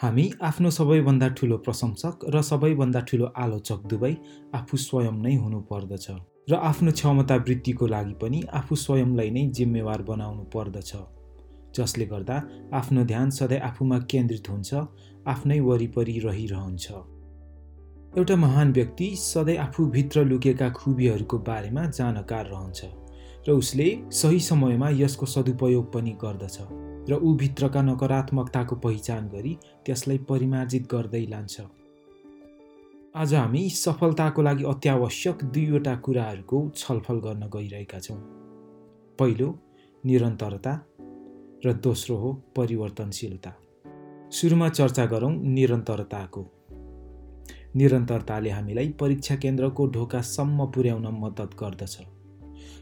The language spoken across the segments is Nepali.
हामी आफ्नो सबैभन्दा ठुलो प्रशंसक र सबैभन्दा ठुलो आलोचक दुवै आफू स्वयं नै हुनुपर्दछ र आफ्नो क्षमता वृद्धिको लागि पनि आफू स्वयंलाई नै जिम्मेवार बनाउनु पर्दछ। जसले गर्दा आफ्नो ध्यान सधैँ आफूमा केन्द्रित हुन्छ आफ्नै वरिपरि रहिरहन्छ। एउटा महान व्यक्ति सधैँ आफूभित्र लुकेका खुबीहरूको बारेमा जानकार रहन्छ र उसले सही समयमा यसको सदुपयोग पनि गर्दछ। र ऊ भित्रका नकारात्मकताको पहिचान गरी त्यसलाई परिमार्जित गर्दै लान्छ। आज हामी सफलताको लागि अत्यावश्यक दुईवटा कुराहरूको छलफल गर्न गइरहेका छौँ। पहिलो निरन्तरता र दोस्रो हो परिवर्तनशीलता। सुरुमा चर्चा गरौँ निरन्तरताको। निरन्तरताले हामीलाई परीक्षा केन्द्रको ढोकासम्म पुर्याउन मद्दत गर्दछ।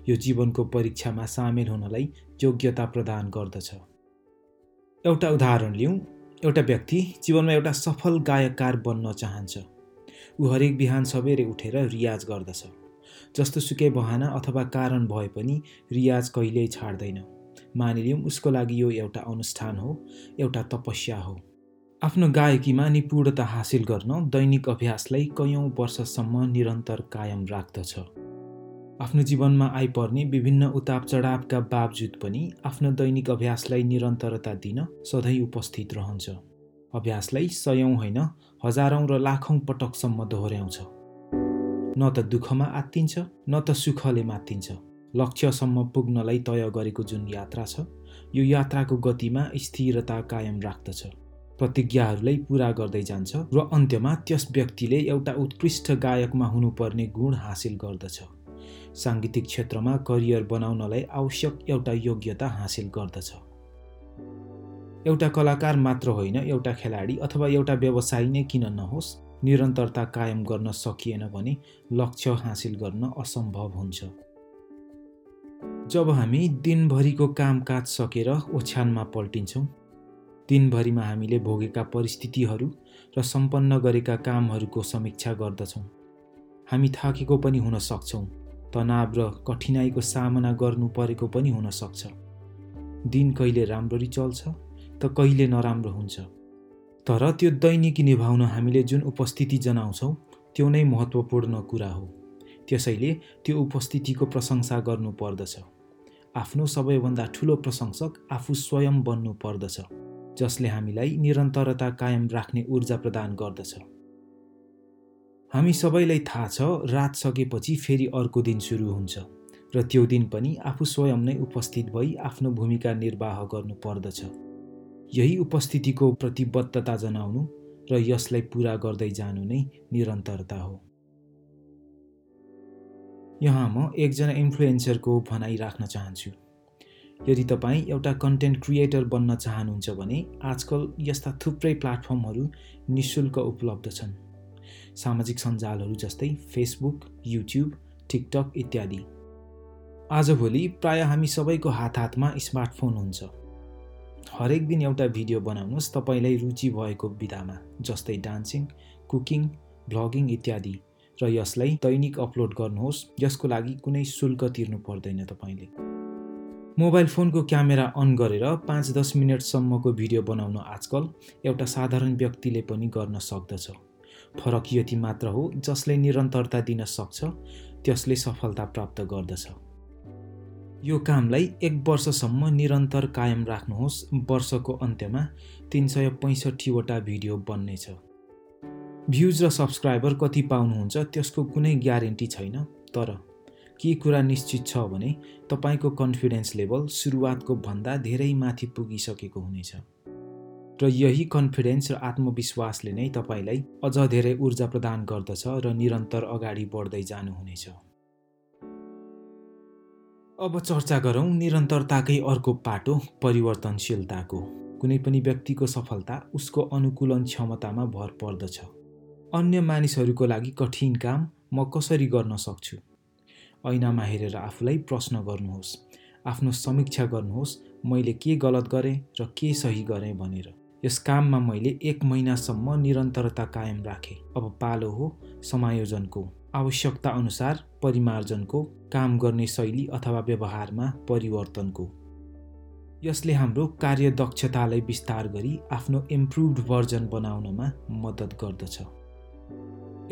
यो जीवनको परीक्षामा सामेल हुनलाई योग्यता प्रदान गर्दछ। एउटा उदाहरण लिउँ। एउटा व्यक्ति जीवनमा एउटा सफल गायककार बन्न चाहन्छ। ऊ हरेक बिहान सबेरै उठेर रियाज गर्दछ। जस्तो सुकै बहाना अथवा कारण भए पनि रियाज कहिल्यै छाड्दैन। मानिलिउँ उसको लागि यो एउटा अनुष्ठान हो एउटा तपस्या हो। आफ्नो गायकीमा निपुणता हासिल गर्न दैनिक अभ्यासलाई कैयौँ वर्षसम्म निरन्तर कायम राख्दछ। आफ्नो जीवनमा आइपर्ने विभिन्न उताप चढावका बावजुद पनि आफ्नो दैनिक अभ्यासलाई निरन्तरता दिन सधैँ उपस्थित रहन्छ। अभ्यासलाई सयौँ होइन हजारौँ र लाखौँ पटकसम्म दोहोऱ्याउँछ। न त दुःखमा आत्तिन्छ न त सुखले मात्तिन्छ। लक्ष्यसम्म पुग्नलाई तय गरेको जुन यात्रा छ यो यात्राको गतिमा स्थिरता कायम राख्दछ। प्रतिज्ञाहरूलाई पुरा गर्दै जान्छ र अन्त्यमा त्यस व्यक्तिले एउटा उत्कृष्ट गायकमा हुनुपर्ने गुण हासिल गर्दछ। साङ्गीतिक क्षेत्रमा करियर बनाउनलाई आवश्यक एउटा योग्यता हासिल गर्दछ। एउटा कलाकार मात्र होइन एउटा खेलाडी अथवा एउटा व्यवसायी नै किन नहोस् निरन्तरता कायम गर्न सकिएन भने लक्ष्य हासिल गर्न असम्भव हुन्छ। जब हामी दिनभरिको कामकाज सकेर ओछ्यानमा पल्टिन्छौँ दिनभरिमा हामीले भोगेका परिस्थितिहरू र सम्पन्न गरेका कामहरूको समीक्षा गर्दछौँ। हामी थाकेको पनि हुन सक्छौँ। तनाव र कठिनाइको सामना गर्नु परेको पनि हुनसक्छ दिन कहिले राम्ररी चल्छ त कहिले नराम्रो हुन्छ। तर त्यो दैनिकी निभाउन हामीले जुन उपस्थिति जनाउँछौँ त्यो नै महत्त्वपूर्ण कुरा हो। त्यसैले त्यो उपस्थितिको प्रशंसा गर्नु पर्दछ। आफ्नो सबैभन्दा ठुलो प्रशंसक आफू स्वयं बन्नु पर्दछ जसले हामीलाई निरन्तरता कायम राख्ने ऊर्जा प्रदान गर्दछ। हामी सबैलाई थाहा छ रात सकेपछि फेरि अर्को दिन सुरु हुन्छ र त्यो दिन पनि आफू स्वयं नै उपस्थित भई आफ्नो भूमिका निर्वाह गर्नु पर्दछ। यही उपस्थितिको प्रतिबद्धता जनाउनु र यसलाई पुरा गर्दै जानु नै निरन्तरता हो। यहाँ म एकजना इन्फ्लुएन्सरको भनाइ राख्न चाहन्छु। यदि तपाईँ एउटा कन्टेन्ट क्रिएटर बन्न चाहनुहुन्छ भने आजकल यस्ता थुप्रै प्लेटफर्महरू निशुल्क उपलब्ध छन्। सामाजिक सञ्जालहरू जस्तै फेसबुक युट्युब टिकटक इत्यादि। आजभोलि प्राय हामी सबैको हात हातमा स्मार्टफोन हुन्छ। हरेक दिन एउटा भिडियो बनाउनुहोस् तपाईँलाई रुचि भएको विधामा जस्तै डान्सिङ कुकिङ भ्लगिङ इत्यादि र यसलाई दैनिक अपलोड गर्नुहोस् यसको लागि कुनै शुल्क तिर्नु पर्दैन तपाईँले। मोबाइल फोनको क्यामेरा अन गरेर पाँच दस मिनटसम्मको भिडियो बनाउन आजकल एउटा साधारण व्यक्तिले पनि गर्न सक्दछ। फरक यति मात्र हो जसले निरन्तरता दिन सक्छ त्यसले सफलता प्राप्त गर्दछ। यो कामलाई एक वर्षसम्म निरन्तर कायम राख्नुहोस् वर्षको अन्त्यमा तिन सय पैँसठीवटा भिडियो बन्नेछ। भ्युज र सब्सक्राइबर कति पाउनुहुन्छ त्यसको कुनै ग्यारेन्टी छैन तर के कुरा निश्चित छ भने तपाईँको कन्फिडेन्स लेभल सुरुवातको भन्दा धेरै माथि पुगिसकेको हुनेछ। र यही कन्फिडेन्स र आत्मविश्वासले नै तपाईँलाई अझ धेरै ऊर्जा प्रदान गर्दछ र निरन्तर अगाडि बढ्दै जानुहुनेछ। अब चर्चा गरौँ निरन्तरताकै अर्को पाटो परिवर्तनशीलताको। कुनै पनि व्यक्तिको सफलता उसको अनुकूलन क्षमतामा भर पर्दछ। अन्य मानिसहरूको लागि कठिन काम म कसरी गर्न सक्छु? ऐनामा हेरेर आफूलाई प्रश्न गर्नुहोस्। आफ्नो समीक्षा गर्नुहोस् मैले के गलत गरेँ र के सही गरेँ भनेर। यस काममा मैले एक महिनासम्म निरन्तरता कायम राखेँ। अब पालो हो समायोजनको आवश्यकता अनुसार परिमार्जनको काम गर्ने शैली अथवा व्यवहारमा परिवर्तनको। यसले हाम्रो कार्यदक्षतालाई विस्तार गरी आफ्नो इम्प्रुभड भर्जन बनाउनमा मद्दत गर्दछ।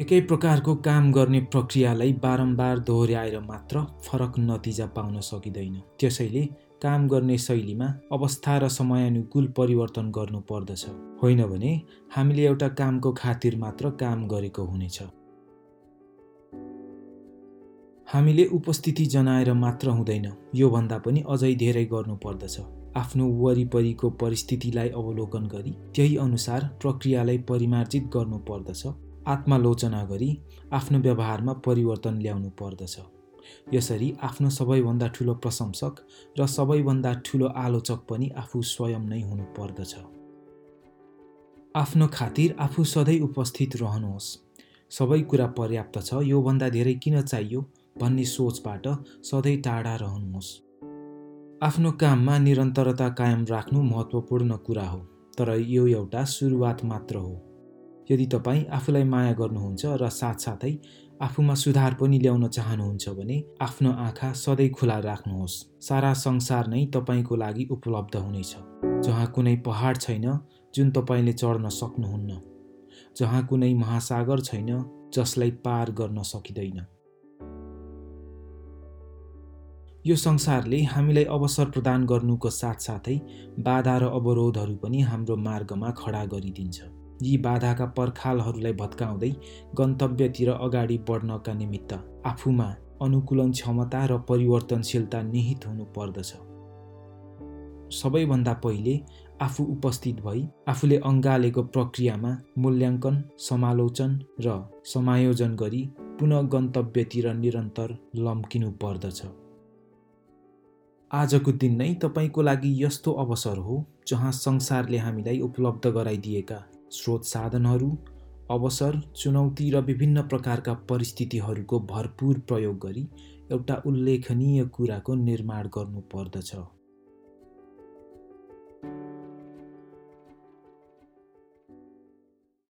एकै प्रकारको काम गर्ने प्रक्रियालाई बारम्बार दोहोऱ्याएर मात्र फरक नतिजा पाउन सकिँदैन। त्यसैले काम गर्ने शैलीमा अवस्था र समयानुकूल परिवर्तन गर्नु पर्दछ। होइन भने हामीले एउटा कामको खातिर मात्र काम गरेको हुनेछ। हामीले उपस्थिति जनाएर मात्र हुँदैन योभन्दा पनि अझै धेरै गर्नुपर्दछ आफ्नो वरिपरिको परिस्थितिलाई अवलोकन गरी त्यही अनुसार प्रक्रियालाई परिमार्जित गर्नुपर्दछ आत्मालोचना गरी आफ्नो व्यवहारमा परिवर्तन ल्याउनु पर्दछ। यसरी आफ्नो सबैभन्दा ठुलो प्रशंसक र सबैभन्दा ठुलो आलोचक पनि आफू स्वयं नै हुनु पर्दछ। आफ्नो खातिर आफू सधैँ उपस्थित रहनुहोस्। सबै कुरा पर्याप्त छ योभन्दा धेरै किन चाहियो भन्ने सोचबाट सधैँ टाढा रहनुहोस्। आफ्नो काममा निरन्तरता कायम राख्नु महत्त्वपूर्ण कुरा हो तर यो एउटा सुरुवात मात्र हो। यदि तपाईँ आफूलाई माया गर्नुहुन्छ र साथसाथै आफूमा सुधार पनि ल्याउन चाहनुहुन्छ भने आफ्नो आँखा सधैँ खुला राख्नुहोस्। सारा संसार नै तपाईँको लागि उपलब्ध हुनेछ। जहाँ कुनै पहाड छैन जुन तपाईँले चढ्न सक्नुहुन्न। जहाँ कुनै महासागर छैन जसलाई पार गर्न सकिँदैन। यो संसारले हामीलाई अवसर प्रदान गर्नुको साथसाथै बाधा र अवरोधहरू पनि हाम्रो मार्गमा खडा गरिदिन्छ। यी बाधाका पर्खालहरूलाई भत्काउँदै गन्तव्यतिर अगाडि बढ्नका निमित्त आफूमा अनुकूलन क्षमता र परिवर्तनशीलता निहित हुनु पर्दछ। सबैभन्दा पहिले आफू उपस्थित भई आफूले अङ्गालेको प्रक्रियामा मूल्याङ्कन समालोचन र समायोजन गरी पुनः गन्तव्यतिर निरन्तर लम्किनु पर्दछ। आजको दिन नै तपाईँको लागि यस्तो अवसर हो जहाँ संसारले हामीलाई उपलब्ध गराइदिएका स्रोत साधनहरू अवसर चुनौती र विभिन्न प्रकारका परिस्थितिहरूको भरपुर प्रयोग गरी एउटा उल्लेखनीय कुराको निर्माण गर्नुपर्दछ।